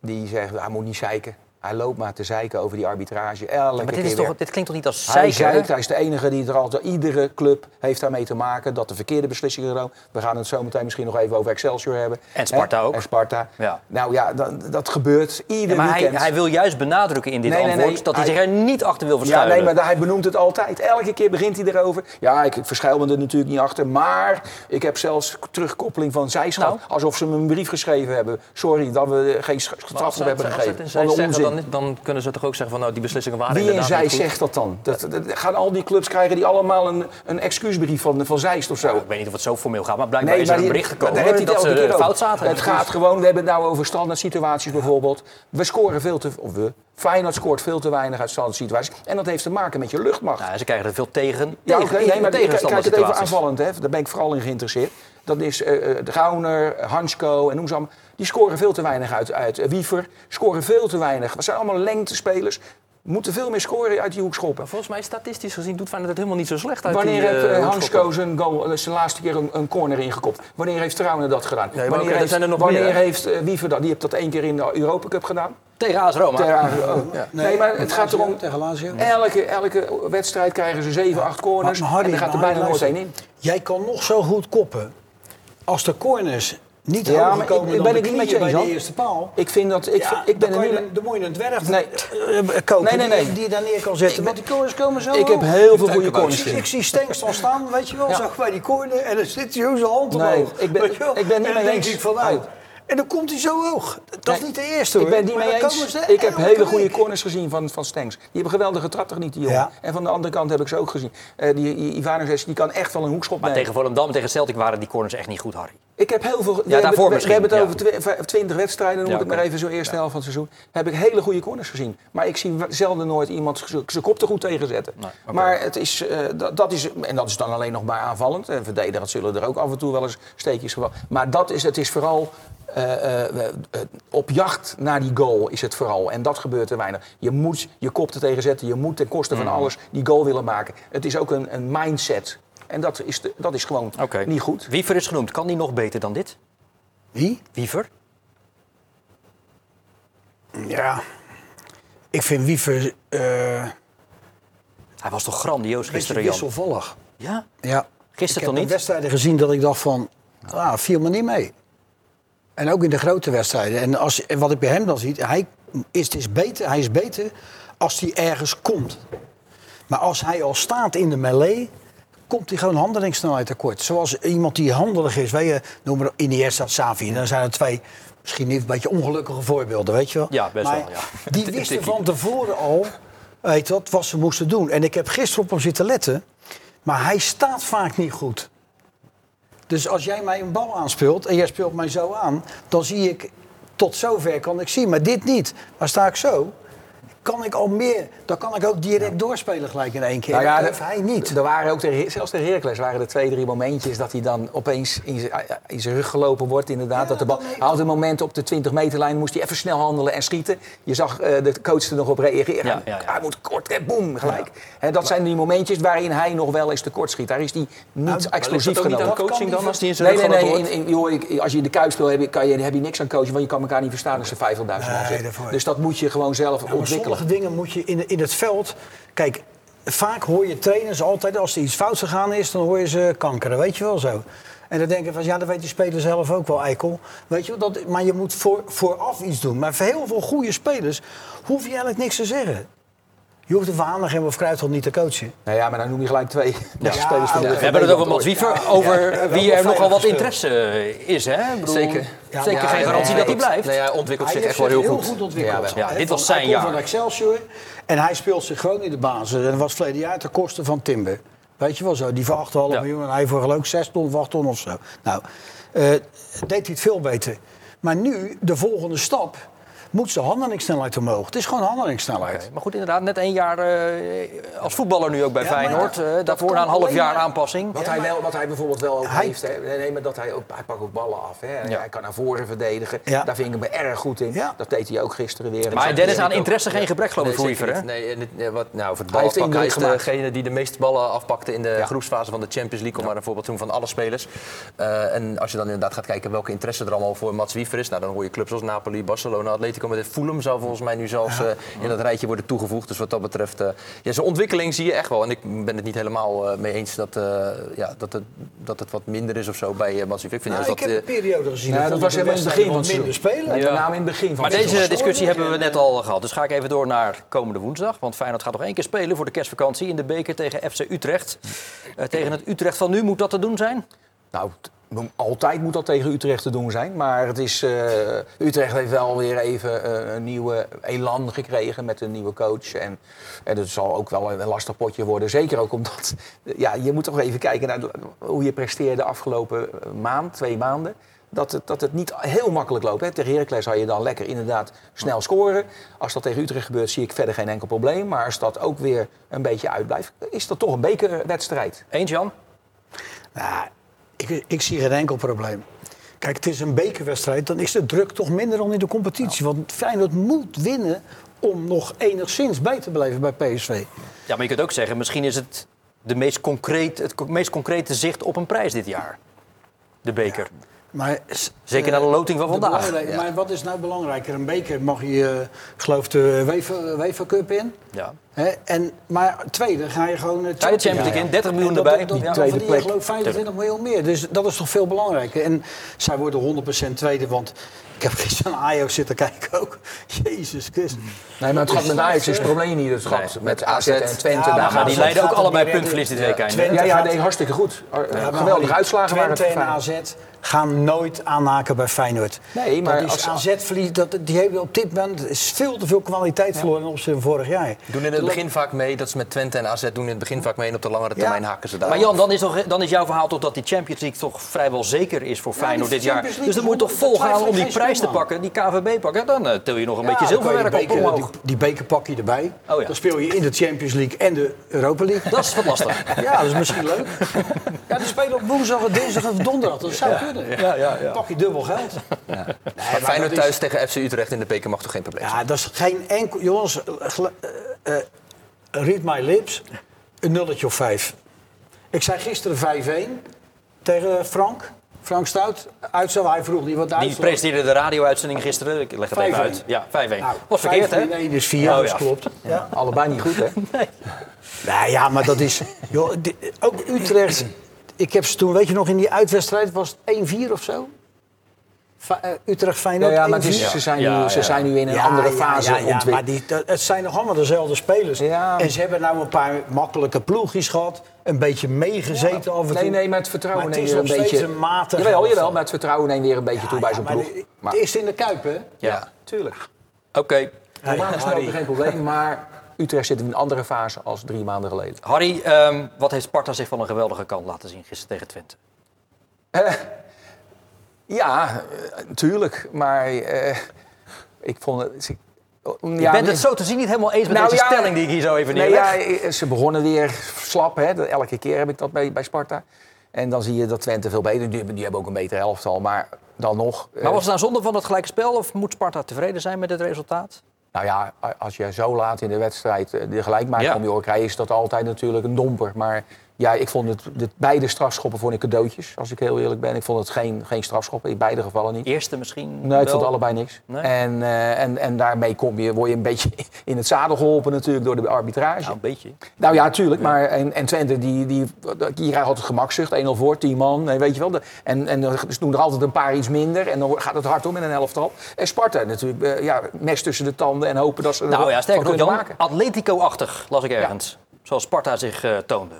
S2: Die zegt, hij moet niet zeiken. Hij loopt maar te zeiken over die arbitrage. Elke
S1: Maar dit,
S2: keer
S1: is toch, dit klinkt toch niet als
S2: Hij
S1: zeiken?
S2: zeikt, hij is de enige die er altijd... Iedere club heeft daarmee te maken dat de verkeerde beslissingen genomen. We gaan het zo meteen misschien nog even over Excelsior hebben.
S1: En Sparta ook.
S2: En Sparta.
S1: Ja.
S2: Nou ja, dat, dat gebeurt ieder
S1: Ja, maar hij,
S2: weekend.
S1: hij wil juist benadrukken in dit
S2: Nee, nee,
S1: antwoord
S2: nee,
S1: dat hij,
S2: hij-
S1: zich er niet achter wil
S2: Ja,
S1: verschuilen.
S2: nee, maar hij benoemt het altijd. Elke keer begint hij erover. Ja, ik, ik verschuil me er natuurlijk niet achter. Maar ik heb zelfs terugkoppeling van zij gehad.
S1: Nou.
S2: Alsof ze me een brief geschreven hebben. Sorry dat we geen straf hebben gegeven. Wat een onzin.
S4: Dan, dan kunnen ze toch ook zeggen van nou die beslissingen waren
S2: Wie in
S4: inderdaad
S2: zij zegt dat dan? Dat, dat, gaan al die clubs krijgen die allemaal een, een excuusbrief van, van Zeist of zo?
S1: Ik weet niet of het zo formeel gaat, maar blijkbaar is er een bericht gekomen dat
S2: elke
S1: ze fout zaten.
S2: Het gaat gewoon, we hebben het nou over standaard situaties bijvoorbeeld. We scoren veel te... Of we, Feyenoord scoort veel te weinig uit standaard situaties. En dat heeft te maken met je luchtmacht.
S1: Nou, ze krijgen er veel tegen.
S2: Ja,
S1: tegen,
S2: nee, maar
S1: tegen
S2: kijk, het even aanvallend, hè. daar ben ik vooral in geïnteresseerd. Dat is eh, Gauner, Hansko en hoe ze allemaal. Die scoren veel te weinig uit. uit eh, Wiever scoren veel te weinig. Dat zijn allemaal lengtespelers. Moeten veel meer scoren uit die hoekschoppen.
S4: Volgens mij statistisch gezien doet Feyenoord het helemaal niet zo slecht uit
S2: Wanneer
S4: die,
S2: heeft
S4: hoekschoppen.
S2: Hansko zijn, goal, zijn laatste keer een, een corner ingekopt? Wanneer heeft Trouwen dat gedaan? wanneer
S4: er
S2: heeft,
S4: zijn er nog
S2: wanneer
S4: meer,
S2: heeft Wiever dat? Die heeft dat één keer in de Europa Cup gedaan.
S1: Tegen AS Roma.
S2: Ter Aarde- oh. Nee, maar het gaat erom...
S3: Tegen Lazio.
S2: Elke, elke wedstrijd krijgen ze 7, 8 corners.
S3: Maar- maar Harry,
S2: en er gaat er bijna nooit één in.
S3: Jij kan nog zo goed koppen. Als de corners niet
S2: Ja, maar
S3: komen
S2: ik- ik
S3: dan
S2: ben
S3: de
S2: het niet met je
S3: bij
S2: eens,
S3: de eerste paal.
S2: Ik vind dat... Ik,
S3: ja,
S2: ik ben
S3: dan,
S2: er
S3: je, dan moet je een dwerg
S2: Nee.
S3: eh, kopen
S2: Nee, nee, nee.
S3: Die, die je daar neer kan zetten. Want die corners komen zo
S2: Ik heb heel veel goede corners
S3: ik zie Stenks dan staan, weet je wel,
S2: Ja.
S3: zo bij die corner. En dan zit hij zo zijn hand
S2: Nee,
S3: omhoog.
S2: ik ben- ik ben niet
S3: en dan
S2: mee
S3: denk
S2: eens.
S3: ik van, nou,
S2: Oh.
S3: En dan komt hij zo hoog. Dat is
S2: Nee,
S3: niet de eerste hoor.
S2: Ik ben het niet
S3: Maar
S2: mee eens. Ik heb hele goede corners gezien van, van Stengs. Die hebben geweldige trap toch niet, die jongen.
S3: Ja.
S2: En van de andere kant heb ik ze ook gezien. Eh die die Ivanovic, die kan echt wel een hoekschop
S1: Maar
S2: nemen.
S1: tegen Volendam, tegen Celtic waren die corners echt niet goed, Harry.
S2: Ik heb heel veel... we
S1: daarvoor
S2: hebben, we, hebben het
S1: ja.
S2: over twi- twintig wedstrijden, noem
S1: Ja,
S2: ik maar even zo eerste helft van het seizoen. Heb ik hele goede corners gezien. Maar ik zie zelden nooit iemand zijn kop er goed tegen zetten.
S1: Nee, oké.
S2: Maar het is, eh, dat, dat is... En dat is dan alleen nog maar aanvallend. En verdedigend zullen er ook af en toe wel eens steekjes gevallen. Maar dat is, het is vooral... eh, eh, eh, op jacht naar die goal is het vooral. En dat gebeurt te weinig. Je moet je kop er tegen zetten. Je moet ten koste
S1: Mm.
S2: van alles die goal willen maken. Het is ook een, een mindset. En dat is, de- dat is gewoon niet goed.
S1: Wiever is genoemd. Kan die nog beter dan dit?
S3: Wie?
S1: Wiever?
S3: Ja. Ik vind Wiever eh
S1: Hij was toch grandioos gisteren, Jan?
S3: wisselvallig.
S1: Ja?
S3: Ja.
S1: Gisteren
S3: ik
S1: toch
S3: heb
S1: niet?
S3: wedstrijden gezien dat ik dacht van, ah, viel me niet mee. En ook in de grote wedstrijden. En als, en wat ik bij hem dan zie, hij is, het is beter, hij is beter als hij ergens komt. Maar als hij al staat in de melee, komt hij gewoon handelingssnelheid tekort. Zoals iemand die handelig is, weet je, noem maar Iniesta, Savi. Dan zijn er twee, misschien niet een beetje ongelukkige voorbeelden, weet je wel.
S1: Ja, best
S3: maar
S1: wel, ja.
S3: Die wisten van tevoren al, weet wat, wat ze moesten doen. En ik heb gisteren op hem zitten letten, maar hij staat vaak niet goed. Dus als jij mij een bal aanspeelt en jij speelt mij zo aan, dan zie ik tot zover kan ik zien, maar dit niet. Maar sta ik zo, kan ik al meer, dan kan ik ook direct doorspelen gelijk in één keer.
S2: Nou ja,
S3: dat hoeft
S2: de-
S3: hij niet.
S2: Er waren ook zelfs tegen Heracles waren er twee, drie momentjes dat hij dan opeens in zijn, in zijn rug gelopen wordt. Inderdaad.
S3: Ja,
S2: dat de bal, hij had een moment op de 20 meterlijn, moest hij even snel handelen en schieten. Je zag eh, de coach er nog op reageren.
S1: Ja, ja, ja.
S2: Hij moet kort en boem, gelijk. Hè, dat zijn die momentjes waarin hij nog wel eens tekort schiet. Daar is hij niet
S3: Nou,
S2: explosief
S4: niet aan
S2: genoeg.
S4: coaching dan, als die in zijn
S2: Nee,
S4: rug
S2: nee, nee.
S4: wordt?
S2: In, in, joh, als je in de kuip speelt, heb je, kan je, heb je niks aan coachen, want je kan elkaar niet verstaan als er 50.000 man. Dus dat moet je gewoon zelf ontwikkelen.
S3: Dingen moet je in, in het veld. Kijk, vaak hoor je trainers altijd, als er iets fout gegaan is, dan hoor je ze kankeren. Weet je wel zo. En dan denken van, ja, dat weet die speler zelf ook wel, eikel. Weet je dat, maar je moet voor, vooraf iets doen. Maar voor heel veel goede spelers hoef je eigenlijk niks te zeggen. Je hoeft de Vaanigem of Kruidholt niet te coachen.
S2: Nou ja, maar dan noem je gelijk twee
S3: Ja,
S2: spelers van de
S1: We hebben het over Mats Wiever, over
S3: Ja,
S1: wie er nogal wat interesse is, hè? Bedoel,
S4: Zeker.
S3: Ja,
S1: zeker geen garantie dat hij blijft.
S4: Nee, hij ontwikkelt zich echt wel
S3: zich
S4: heel goed.
S3: ontwikkeld.
S1: Ja, dit
S3: van-
S1: was zijn
S3: hij
S1: jaar.
S3: van Excelsior en hij speelt zich gewoon in de basis. En dat was verleden jaar ten koste van Timber. Weet je wel zo, die voor 8,5
S1: Ja.
S3: miljoen en hij voor geloof ik 6 ton of 8 ton of zo. Nou, eh, deed hij het veel beter. Maar nu, de volgende stap, moet zijn handelingssnelheid omhoog. Het is gewoon handelingssnelheid.
S1: Maar goed, inderdaad, net één jaar eh, als voetballer nu ook bij
S3: Ja,
S1: Feyenoord.
S3: dat-
S1: eh,
S3: dat
S1: daarvoor
S3: kan
S1: na een half jaar
S3: maar-
S1: aanpassing.
S2: Wat, hij wel, wat hij bijvoorbeeld wel ook
S3: Hij-
S2: heeft, hè, nee, maar dat hij, ook, hij pakt ook ballen af. Hè.
S1: Ja.
S2: Hij kan naar voren verdedigen.
S3: Ja.
S2: Daar vind ik hem erg goed in.
S3: Ja.
S2: Dat deed hij ook gisteren weer.
S1: Maar Dennis, aan interesse geen gebrek geloof ik voor.
S4: Nee, wat, nou, voor het
S2: Hij heeft
S4: ballen hij is degene die de meeste ballen afpakte in de
S2: Ja.
S4: groepsfase van de Champions League, om maar een voorbeeld te noemen van alle spelers. Eh, en als je dan inderdaad gaat kijken welke interesse er allemaal voor Mats Wiever is, nou, dan hoor je clubs als Napoli, Barcelona, Atletico met Fulham zou volgens mij nu zelfs eh, in dat rijtje worden toegevoegd. Dus wat dat betreft, eh, ja, zijn ontwikkeling zie je echt wel. En ik ben het niet helemaal eh, mee eens dat, eh, ja, dat, het, dat het wat minder is of zo bij uh. Ik vind
S3: Nou,
S4: juist
S3: ik
S4: dat,
S3: heb een periode gezien.
S2: Ja, dat was helemaal in het begin van
S3: minder spelen.
S2: Met name in het begin van
S1: Maar
S2: het
S1: deze discussie hebben we net al gehad. Dus ga ik even door naar komende woensdag. Want Feyenoord gaat nog één keer spelen voor de kerstvakantie in de beker tegen FC Utrecht. Eh, tegen het Utrecht van nu moet dat te doen zijn?
S2: Nou, altijd moet dat tegen Utrecht te doen zijn. Maar het is, eh, Utrecht heeft wel weer even eh, een nieuwe elan gekregen met een nieuwe coach. En, en het zal ook wel een lastig potje worden. Zeker ook omdat ja, je moet toch even kijken naar hoe je presteerde de afgelopen eh, maand, twee maanden. Dat het, dat het niet heel makkelijk loopt. Hè. Tegen Heracles zou je dan lekker inderdaad snel scoren. Als dat tegen Utrecht gebeurt, zie ik verder geen enkel probleem. Maar als dat ook weer een beetje uitblijft, is dat toch een bekerwedstrijd.
S1: Eens Jan?
S3: Nou, ik, ik zie geen enkel probleem. Kijk, het is een bekerwedstrijd, dan is de druk toch minder dan in de competitie. Want Feyenoord moet winnen om nog enigszins bij te blijven bij PSV.
S1: Ja, maar je kunt ook zeggen, misschien is het de meest concreet, het meest concrete zicht op een prijs dit jaar. De beker.
S3: Maar,
S1: Zeker
S3: eh,
S1: na de loting van vandaag. Ja.
S3: Maar wat is nou belangrijker? Een beker mag je, eh, ik geloof, de UEFA Cup in.
S1: Ja.
S3: Hè? En, maar tweede ga je gewoon... eh,
S1: de Champions League in, 30 miljoen
S3: dat-
S1: erbij.
S3: Dat, dat,
S2: Tweede plek.
S3: geloof 25 miljoen meer. Dus dat is toch veel belangrijker. En zij worden 100% tweede, want ik heb gisteren naar Ajax zitten kijken ook. Jezus Christus.
S2: Nee, maar het gaat met Ajax is het probleem niet. Het gaat
S4: Nee,
S2: met AZ
S4: AZ.
S2: en Twente.
S3: Ja, maar
S1: die
S3: AZ
S1: leiden ook
S3: het
S1: allebei puntverlies dit weekend.
S2: Ja, ja,
S3: gaat-
S2: nee, hartstikke goed.
S3: Ja, maar
S2: Geweldige uitslagen waren het
S3: Twente en. AZ gaan nooit aanhaken bij Feyenoord.
S2: Nee, maar
S3: dat is
S2: als-
S3: AZ-verlies, dat, die hebben op dit moment is veel te veel kwaliteit verloren opzichte van vorig jaar.
S4: Doen in het begin vaak mee, dat is met Twente en AZ doen in het begin vaak mee en op de langere
S3: Ja.
S4: termijn haken ze daar.
S1: Maar Jan, dan is, toch, dan is jouw verhaal toch dat die Champions League toch vrijwel zeker is voor Feyenoord
S3: die
S1: dit jaar. Dus dan moet je toch volgaan om die prijs te pakken, die KVB pakken. Dan eh, til je nog een beetje
S3: Ja, dan
S1: zilverwerk op
S3: beker-
S1: omhoog.
S3: Die, die beker pak je erbij.
S1: Oh ja.
S3: Dan speel je in de Champions League en de Europa League.
S1: Dat is wat lastig.
S3: Ja, dat is misschien leuk. Ja, die spelen op woensdag, dinsdag of donderdag. Dat zou kunnen.
S1: Ja, ja, ja.
S3: Pak je dubbel geld. Nee,
S4: Maar Feyenoord thuis tegen FC Utrecht in de beker mag toch geen probleem zijn?
S3: Ja, dat is geen enkel... Jongens, eh, eh, read my lips. Een nulletje of vijf. Ik zei gisteren 5-1 tegen Frank. Frank Stout. Uitstel, hij vroeg niet wat de
S1: Die
S3: uitslag
S1: presenteerde de radio-uitzending gisteren. Ik leg het even
S3: 5-1.
S1: uit. Ja, 5-1.
S3: Nou,
S1: Was verkeerd, hè?
S3: 5 in 1 is 4,
S1: Oh,
S3: dat
S1: ja.
S3: klopt. Ja.
S2: Allebei niet goed, hè?
S3: Nou ja, maar dat is... Joh, ook Utrecht... Ik heb ze toen, weet je nog, in die uitwedstrijd was het 1-4 of zo? Fa- eh, Utrecht Feyenoord
S2: ja, maar het
S3: 1-4.
S2: is, ze, zijn
S1: Ja,
S2: nu, ze zijn nu in een
S3: Ja,
S2: andere fase
S3: ja, ja,
S2: ontwikkeld.
S3: maar die, dat- het zijn nog allemaal dezelfde spelers.
S2: Ja.
S3: En ze hebben nou een paar makkelijke ploegjes gehad. Een beetje meegezeten af en toe.
S2: Nee, nee, maar het vertrouwen
S3: Maar het
S2: neemt
S3: is
S2: weer een
S3: nog steeds
S2: beetje...
S3: een matige
S2: Jawel, jawel, maar het vertrouwen neemt weer een beetje toe bij zo'n ploeg.
S3: de-
S2: Maar,
S3: Het is in de Kuip, hè?
S1: Ja,
S2: tuurlijk.
S1: oké.
S2: Normaal gesproken geen probleem, maar Utrecht zit in een andere fase als drie maanden geleden.
S1: Harry, ehm, wat heeft Sparta zich van een geweldige kant laten zien gisteren tegen Twente?
S2: Eh, ja, eh, natuurlijk, maar eh, ik vond het... Ik,
S1: Je
S2: ja,
S1: bent het zo te zien niet helemaal eens met
S2: Nou
S1: deze
S2: ja,
S1: stelling die ik hier zo even
S2: Nee,
S1: neerleg.
S2: ja, eh, ze begonnen weer slap. Hè. Dat- Elke keer heb ik dat bij, bij Sparta. En dan zie je dat Twente veel beter... Die, hebben- die hebben ook een beter elftal, maar dan nog... eh,
S1: Maar was het nou zonde van het gelijke spel of moet Sparta tevreden zijn met het resultaat?
S2: Nou ja, als je zo laat in de wedstrijd eh, de gelijkmaker
S1: Ja.
S2: om je oor krijgt... is dat altijd natuurlijk een domper. Maar ja, ik vond het... De, beide strafschoppen vond ik cadeautjes, als ik heel eerlijk ben. Ik vond het geen, geen strafschoppen, in beide gevallen niet.
S1: Eerste misschien
S2: Nee, ik vond allebei niks.
S1: Nee?
S2: En, eh, en, en daarmee kom je, word je een beetje in het zadel geholpen natuurlijk door de arbitrage.
S1: Nou, een beetje.
S2: Nou ja, tuurlijk. Maar, en, en Twente, die, die, die krijgt altijd gemakzucht. 1-0 voor, 10 man. Nee, weet je wel. De, en, en dan doen er altijd een paar iets minder. En dan gaat het hard om in een elftal. En Sparta natuurlijk. eh, ja, mes tussen de tanden en hopen dat ze
S1: Nou ja, sterker nog. Atletico-achtig las ik ergens. Zoals Sparta zich eh, toonde.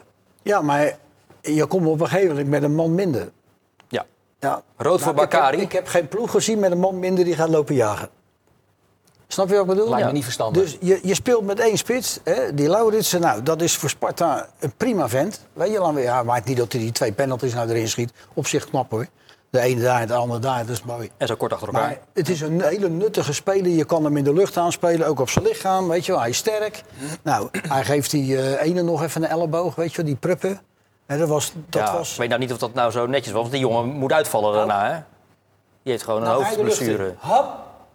S3: Ja, maar je komt op een gegeven moment met een man minder.
S1: Ja.
S3: Ja.
S1: Rood voor
S3: Nou, ik heb-
S1: Bakari.
S3: Ik heb, geen ploeg gezien met een man minder die gaat lopen jagen. Snap je wat ik bedoel?
S2: Lijkt me
S3: Ja.
S2: niet verstandig.
S3: Dus je, je speelt met één spits, hè, die Lauritsen. Nou, dat is voor Sparta een prima vent. Weet je, dan, ja, maakt niet dat hij die twee penalties nou erin schiet. Op zich knap hoor. De ene daar, de andere daar, dat is mooi.
S1: En zo kort achter elkaar.
S3: Maar het is een hele nuttige speler. Je kan hem in de lucht aanspelen, ook op zijn lichaam. Weet je wel, hij is sterk. Nou, hij geeft die eh, ene nog even een elleboog, weet je wel, die pruppen. Dat was, dat
S1: ja,
S3: was
S1: Ik weet nou niet of dat nou zo netjes was, want die jongen moet uitvallen daarna. Hè? Die heeft gewoon een
S3: Nou,
S1: hoofdblessure.
S3: Hop,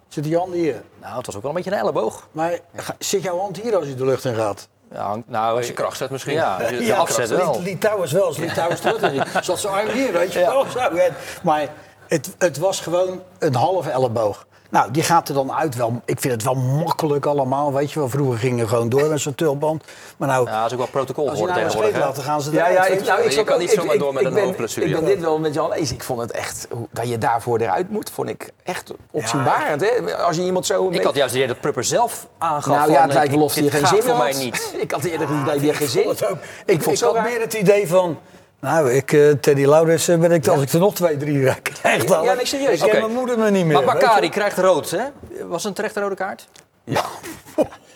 S3: zit die hand hier.
S1: Nou, het was ook wel een beetje een elleboog.
S3: Maar zit jouw hand hier als je de lucht in gaat?
S1: Ja, nou,
S4: Als je kracht zet misschien.
S1: Ja, de, de afzet wel.
S3: Litouwers wel, als Litouwers terug. Zat zijn arm hier, weet je wel. Zo, en- Maar het, het was gewoon een halve elleboog. Nou, die gaat er dan uit wel. Ik vind het wel makkelijk allemaal, weet je wel. Vroeger gingen we gewoon door met zo'n tulband. Maar nou,
S1: Ja, dat is ook wel protocol
S3: als je
S1: geworden
S3: nou
S1: tegenwoordig.
S3: dan gaan ze
S2: Ja, ja, ik,
S3: je
S2: nou,
S3: wel.
S2: ik
S4: Je kan
S2: ook-
S4: niet zomaar
S2: ik-
S4: door met
S2: ik
S4: een hoofdblessure,
S2: Ik ben dit wel met Jan eens. Ik vond het echt, hoe- dat je daarvoor eruit moet, vond ik echt opzienbarend. Hè? Als je iemand zo...
S1: Ik had juist het idee dat Prupper zelf aangaf
S2: nou
S1: van,
S2: ja, het
S1: eh,
S2: lijkt wel
S1: ik-
S2: of hij
S1: dit
S2: geen zin
S1: voor mij niet.
S2: Ik had eerder het idee dat hij geen zin
S3: vond het ook.
S2: Ik, vond het
S3: meer het idee van... Nou, ik, eh, Teddy Laurens, eh, ben ik, als ik er nog twee, drie krijg dan...
S2: Ja, nee, serieus.
S3: Ik ken
S1: Oké.
S3: mijn moeder me niet meer.
S1: Maar Bakari krijgt rood, hè? Was een terechte rode kaart?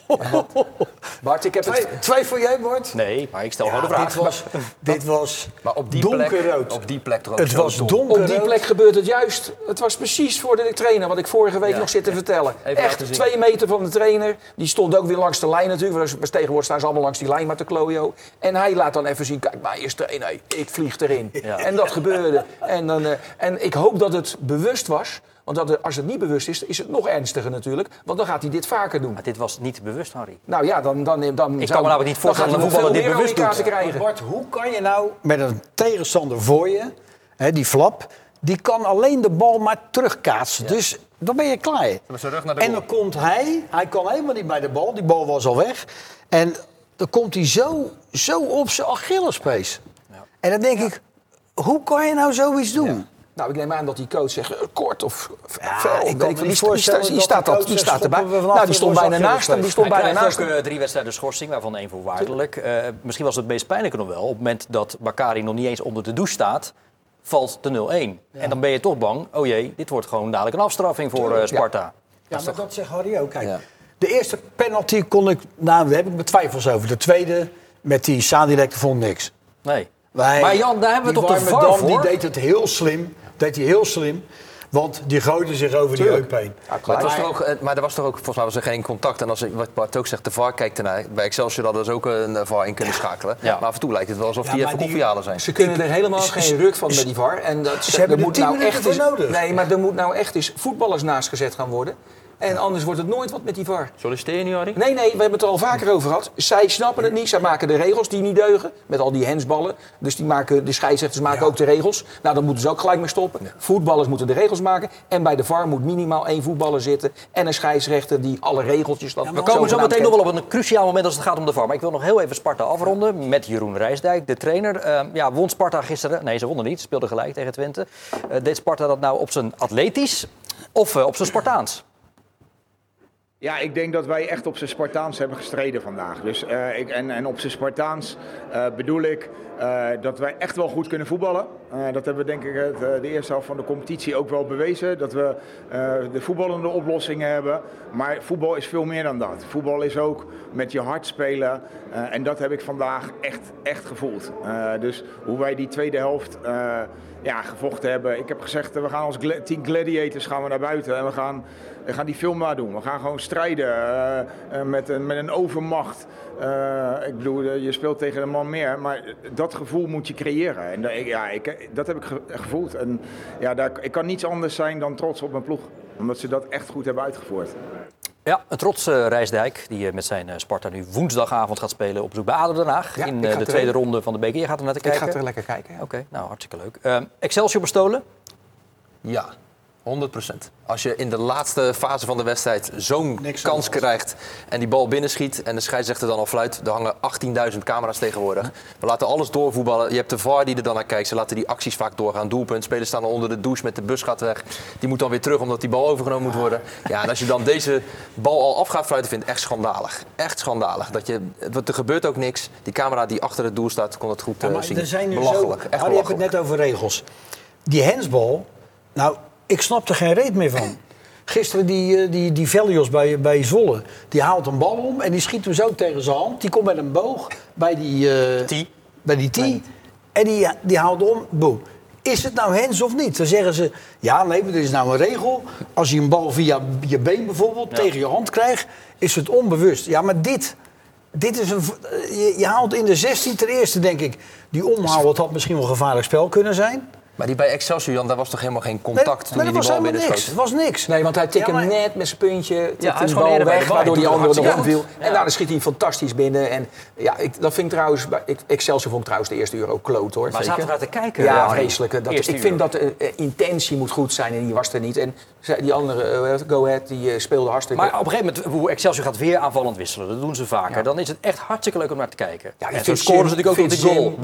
S2: Bart, ik heb
S3: Twee,
S2: het...
S3: twee voor jij, Bart?
S1: Nee, maar ik stel
S3: Ja,
S1: gewoon de vraag.
S3: dit was, dit was
S4: Maar op die plek,
S3: donkerrood.
S4: op die plek ook
S3: Het was donkerrood.
S2: Op die plek gebeurt het juist. Het was precies voor de trainer, wat ik vorige week
S4: Ja.
S2: nog zit te vertellen.
S4: Even
S2: Echt twee meter van de trainer. Die stond ook weer langs de lijn natuurlijk. want dus Tegenwoordig staan ze allemaal langs die lijn met de klojo. En hij laat dan even zien, kijk maar, eerst trainer, ik vlieg erin.
S1: Ja.
S2: En dat gebeurde. En, dan, eh, en ik hoop dat het bewust was. Want dat, als het niet bewust is, is het nog ernstiger natuurlijk. Want dan gaat hij dit vaker doen.
S1: Maar dit was niet bewust, Harry.
S2: Nou ja, dan, dan, dan,
S1: Ik
S2: zou-
S1: kan me namelijk niet voorstellen dat een voetballer dit bewust doet.
S2: krijgen.
S3: Bart, hoe kan je nou met een tegenstander voor je, hè, die flap, die kan alleen de bal maar terugkaatsen. Dus dan ben je klaar. En dan komt hij, hij kan helemaal niet bij de bal, die bal was al weg. En dan komt hij zo, zo op zijn Achillespees. En dan denk ik, hoe kan je nou zoiets doen?
S2: Nou, ik neem aan dat die coach zegt eh, kort of
S3: Ja,
S2: fel.
S3: ik kan me niet
S2: veel. Die,
S3: voorstellen
S2: die,
S3: dat
S2: staat,
S3: de
S2: dat, die staat erbij. Nou, die stond bijna naast hem. Die stond bijna naast hem.
S1: eh, drie wedstrijden schorsing, waarvan één voorwaardelijk. Eh, misschien was het meest pijnlijke nog wel. Op het moment dat Bakari nog niet eens onder de douche staat... valt de 0-1. En dan ben je toch bang, oh jee, dit wordt gewoon dadelijk een afstraffing voor Sparta.
S3: Ja, maar dat zegt Harry ook. Kijk,
S4: Ja.
S3: de eerste penalty kon ik, nou, daar heb ik mijn twijfels over. De tweede, met die Sadilek, vond ik niks.
S1: Nee.
S3: Wij-
S1: Maar Jan, daar hebben we toch de VAR voor?
S3: Die deed het heel slim. Deed hij heel slim. Want die gooide zich over die heup heen.
S4: Maar, was toch ook, eh, maar er was toch ook, volgens mij was er geen contact. En als ik, wat Bart ook zegt, de VAR kijkt ernaar. Bij Excelsior hadden ze ook een eh, VAR in kunnen schakelen.
S1: Ja.
S4: Maar af en toe lijkt het wel alsof
S3: Ja,
S4: die even confialen zijn.
S2: Ze kunnen er helemaal geen ruk van met die VAR. En dat,
S3: Ze hebben
S2: er moet nou echt
S3: nodig.
S2: Nee, maar er moet nou echt eens voetballers naast gezet gaan worden. En anders wordt het nooit wat met die VAR.
S4: Solliciteer je nu, Harry?
S2: Nee, nee, we hebben het er al vaker over gehad. Zij snappen het niet. Zij maken de regels die niet deugen. Met al die hensballen. Dus die maken, de scheidsrechters maken ook de regels. Nou, dan moeten ze ook gelijk mee stoppen. Voetballers moeten de regels maken. En bij de VAR moet minimaal één voetballer zitten. En een scheidsrechter die alle regeltjes... Dat
S1: We komen zo meteen nog wel op een cruciaal moment als het gaat om de VAR. Maar ik wil nog heel even Sparta afronden met Jeroen Rijsdijk, de trainer. Ehm, ja, won Sparta gisteren? Nee, ze wonnen niet. Speelde gelijk tegen Twente. Eh, deed Sparta dat nou op zijn atletisch of eh, op zijn Spartaans?
S7: Ja, ik denk dat wij echt op zijn Spartaans hebben gestreden vandaag. Dus, eh, ik, en, en op zijn Spartaans eh, bedoel ik eh, dat wij echt wel goed kunnen voetballen. Eh, dat hebben we denk ik het, eh, de eerste helft van de competitie ook wel bewezen. Dat we de voetballende oplossingen hebben. Maar voetbal is veel meer dan dat. Voetbal is ook met je hart spelen. En dat heb ik vandaag echt, echt gevoeld. Dus hoe wij die tweede helft ja, gevochten hebben. Ik heb gezegd, we gaan als gla- team gladiators gaan we naar buiten. En we gaan, we gaan die film nadoen. We gaan gewoon strijden met, een, met een overmacht. Ik bedoel, je speelt tegen een man meer. Maar gevoel moet je creëren. En dat, ik- ja, ik, dat heb ik ge- gevoeld. En ja, daar, ik kan niets anders zijn dan trots op mijn ploeg. Omdat ze dat echt goed hebben uitgevoerd.
S1: Ja, een trots eh, Rijsdijk, die eh, met zijn eh, Sparta nu woensdagavond gaat spelen op bezoek bij ADO Den Haag.
S2: Ja,
S1: in
S2: ik
S1: eh, de tweede ronde van de beker. Je gaat er naar te
S2: Ik
S1: kijken?
S2: ga er lekker kijken. ja.
S1: Oké, nou hartstikke leuk. Ehm, Excelsior bestolen?
S4: Ja, 100%. Als je in de laatste fase van de wedstrijd zo'n kans krijgt en die bal binnenschiet en de scheidsrechter dan al fluit, er hangen 18.000 camera's tegenwoordig. We laten alles doorvoetballen. Je hebt de VAR die er dan naar kijkt. Ze laten die acties vaak doorgaan. Doelpunt. Spelers staan al onder de douche met de bus gaat weg. Die moet dan weer terug omdat die bal overgenomen moet worden. Ja, en als je dan deze bal al af gaat fluiten, vind ik echt schandalig. Echt schandalig. Dat je, want er gebeurt ook niks. Die camera die achter het doel staat, kon het goed
S3: Ja,
S4: eh,
S3: maar
S4: zien.
S3: er zijn nu
S4: belachelijk.
S3: zo...
S4: Echt
S3: Harry, je hebt het
S4: belachelijk.
S3: net over regels. Die hensbal, nou, ik snap er geen reet meer van. Gisteren die, eh, die, die Velios bij, bij Zwolle, die haalt een bal om en die schiet hem zo tegen zijn hand. Die komt met een boog bij die...
S1: T.
S3: Bij die T. En die, die haalt om, boem. Is het nou hens of niet? Dan zeggen ze, ja nee, maar er is nou een regel. Als je een bal via je been bijvoorbeeld tegen je hand krijgt, is het onbewust. Ja, maar dit... Dit is een, eh, je, je haalt in de 16 ten eerste, denk ik, die omhaal. Dat had misschien wel een gevaarlijk spel kunnen zijn.
S4: Maar die bij Excelsior, Jan, daar was toch helemaal geen contact toen
S3: maar
S4: hij
S3: dat
S4: die
S3: was
S4: bal
S3: helemaal niks. Het was niks.
S2: Nee, want hij tikt
S3: Ja, maar-
S2: hem net met zijn puntje, tikt
S1: hij is
S2: die
S1: gewoon
S2: bal
S1: de
S2: weg, waardoor die andere
S1: hartstikke
S2: omviel. En nou, dan schiet hij fantastisch binnen. En ja, ik, dat vind ik trouwens, ik, Excelsior vond ik trouwens de eerste uur ook kloot hoor.
S1: Maar
S2: zeker.
S1: zaten we naar te kijken?
S2: Ja,
S1: Ja,
S2: vreselijk. Dat, ik vind dat de eh, intentie moet goed zijn en die was er niet. En die andere, eh, Go Ahead, die eh, speelde hartstikke...
S1: Maar op een gegeven moment, hoe Excelsior gaat weer aanvallend wisselen. Dat doen ze vaker. Dan is het echt hartstikke leuk om naar te kijken.
S2: Ja,
S1: en
S2: ik
S1: zo
S2: vind
S1: scoren ze natuurlijk ook die
S2: Jim
S1: goal.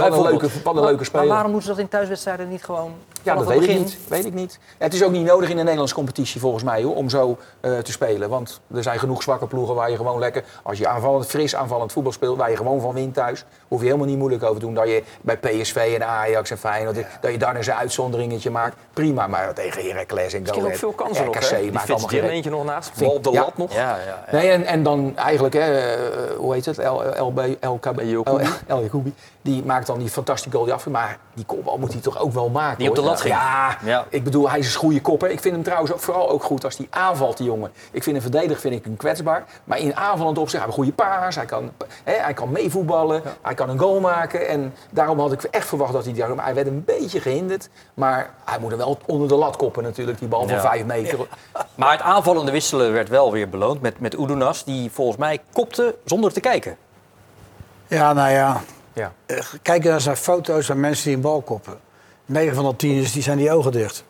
S2: wat een leuke speler.
S1: Maar waarom moeten ze dat in thuiswedstrijden niet gewoon
S2: Ja, dat weet ik niet. Weet ik niet. Het is ook niet nodig in de Nederlandse competitie volgens mij hoor, om zo eh, te spelen. Want er zijn genoeg zwakke ploegen waar je gewoon lekker... Als je aanvallend, fris aanvallend voetbal speelt, waar je gewoon van wint thuis... hoef je helemaal niet moeilijk over te doen. Dat je bij PSV en Ajax en Feyenoord... dat je daar eens een uitzonderingetje maakt. Prima, maar tegen Heracles en Go
S4: ook
S2: Ahead,
S4: veel kansen nog,
S2: RKC
S4: hè? Die
S2: maakt allemaal geen
S4: eentje nog naast. Bal op de
S2: Ja.
S4: lat nog.
S1: Ja.
S2: Nee, en, en dan eigenlijk, hè, eh, hoe heet het? LKB,
S4: Yacoubi.
S2: Die maakt dan die fantastische goal die af. Maar die kopbal moet hij toch ook wel maken.
S1: Die op de lat ging.
S2: Ja,
S1: Ja.
S2: ik bedoel, hij is een goede kopper. Ik vind hem trouwens ook, vooral ook goed als hij aanvalt, die jongen. Ik vind hem verdediger vind ik hem kwetsbaar. Maar in aanvallend opzicht, hij heeft een goede paas. Hij kan, hè, hij kan meevoetballen. Hij kan een goal maken. En daarom had ik echt verwacht dat hij daar... Maar hij werd een beetje gehinderd. Maar hij moet hem wel onder de lat koppen natuurlijk, die bal van
S1: Ja.
S2: vijf meter.
S1: Maar het aanvallende wisselen werd wel weer beloond met, met Oedunas. Die volgens mij kopte zonder te kijken.
S3: Ja, nou ja.
S2: Ja.
S3: Eh, Kijk naar zijn foto's van mensen die een bal koppen. 9 van de 10 is, die zijn die ogen dicht.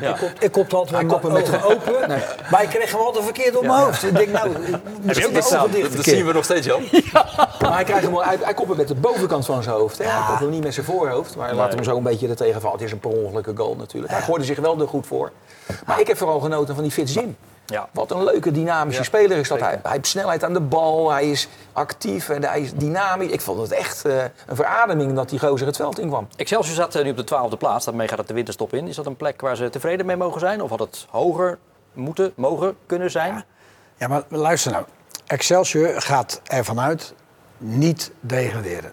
S1: Ja.
S3: Ik kop, ik kopte altijd mijn
S2: hem met
S3: ogen open. Maar ik kreeg hem altijd verkeerd op mijn hoofd. Ik denk, nou, misschien de ogen dicht
S4: Dat zien we nog steeds, Jan.
S2: Maar hij, krijgt hem wel, hij, hij kopt hem met de bovenkant van zijn hoofd. Hè? Hij kopt hem niet met zijn voorhoofd. Maar laat hem zo een beetje er tegen vallen. Het is een per ongelukke goal natuurlijk. Hij gooide zich wel er goed voor. Maar ik heb vooral genoten van die Fitz Jim.
S1: Ja.
S2: Wat een leuke dynamische
S1: Ja,
S2: speler is dat.
S1: zeker.
S2: Hij, hij heeft snelheid aan de bal, hij is actief en hij is dynamisch. Ik vond het echt eh, een verademing dat die gozer het veld inkwam.
S1: Excelsior staat eh, nu op de twaalfde plaats. Daarmee gaat het de winterstop in. Is dat een plek waar ze tevreden mee mogen zijn? Of had het hoger moeten, mogen kunnen zijn?
S3: Ja, maar luister nou. Excelsior gaat ervan uit niet degraderen.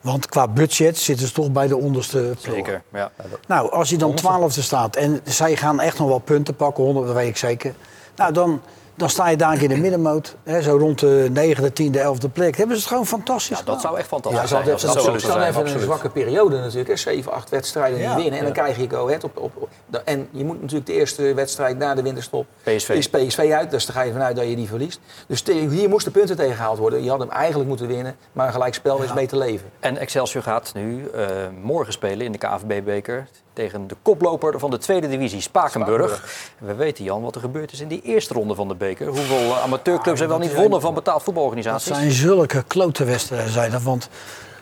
S3: Want qua budget zitten ze toch bij de onderste ploeg.
S1: Zeker. Ja.
S3: Nou, als je dan twaalfde staat en zij gaan echt nog wel punten pakken, 100, dat weet ik zeker. Nou, dan, dan sta je daar een keer in de middenmoot. Hè, zo rond de negende, tiende, elfde plek. Hebben ze het gewoon fantastisch
S1: Ja, dat zou echt fantastisch
S2: Ja, ze
S1: zijn. dat
S2: dan even een zwakke periode natuurlijk. Hè. 7, 8 wedstrijden
S3: Ja.
S2: niet winnen. En dan krijg je Go Ahead op, op, En je moet natuurlijk de eerste wedstrijd na de winterstop...
S1: PSV.
S2: Is PSV uit, dus daar ga je vanuit dat je die verliest. Dus te- hier moesten punten tegengehaald worden. Je had hem eigenlijk moeten winnen. Maar een gelijkspel is mee te leven.
S1: En Excelsior gaat nu eh, morgen spelen in de KVB-beker tegen de koploper van de tweede divisie, Spakenburg. En we weten, Jan, wat er gebeurd is in die eerste ronde van de beker. Hoeveel eh, amateurclubs hebben wel niet wonnen van betaald
S3: Dat
S1: voetbalorganisaties?
S3: zijn zulke klote wedstrijden. zijn dat, Want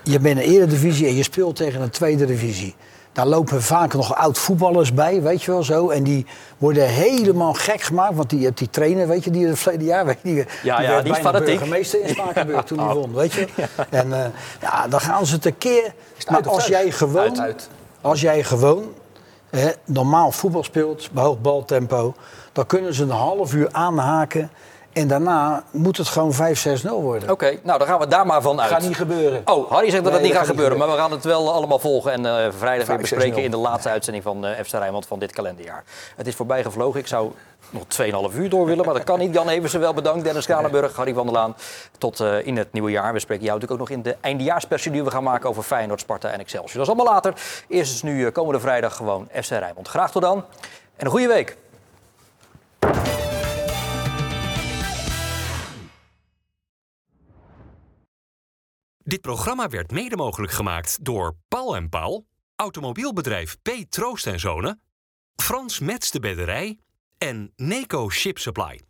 S3: je bent een eredivisie en je speelt tegen een tweede divisie. Daar lopen vaak nog oud voetballers bij, weet je wel zo. En die worden helemaal gek gemaakt. Want die, die trainer, weet je, die het verleden jaar... Weet je, die,
S1: Ja,
S3: die
S1: ja,
S3: werd
S1: die
S3: bijna burgemeester in Spakenburg toen hij won, weet je. En eh, ja, dan gaan ze tekeer. Maar als jij gewoon...
S4: Uit, uit.
S3: Als jij gewoon hè, normaal voetbal speelt, bij hoog baltempo... dan kunnen ze een half uur aanhaken... En daarna moet het gewoon 5-6-0 worden.
S1: Oké, nou dan gaan we daar maar van uit.
S2: Gaat niet gebeuren.
S1: Oh, Harry zegt dat het niet gaat
S2: niet
S1: gebeuren, maar we gaan het wel allemaal volgen en eh, vrijdag weer
S2: 5-6-0.
S1: bespreken in de laatste uitzending van eh FC Rijnmond van dit kalenderjaar. Het is voorbij gevlogen. Ik zou nog 2,5 uur door willen, maar dat kan niet. Jan Eversen wel bedankt, Dennis Kranenburg, Harry van der Laan. Tot eh, in het nieuwe jaar. We spreken jou natuurlijk ook nog in de eindejaarspersie die we gaan maken over Feyenoord, Sparta en Excelsior. Dat is allemaal later. Eerst is nu komende vrijdag gewoon FC Rijnmond. Graag tot dan en een goede week.
S8: Dit programma werd mede mogelijk gemaakt door Paul en Paul, automobielbedrijf P. Troost en Zonen, Frans Mets de Bedderij en Neco Ship Supply.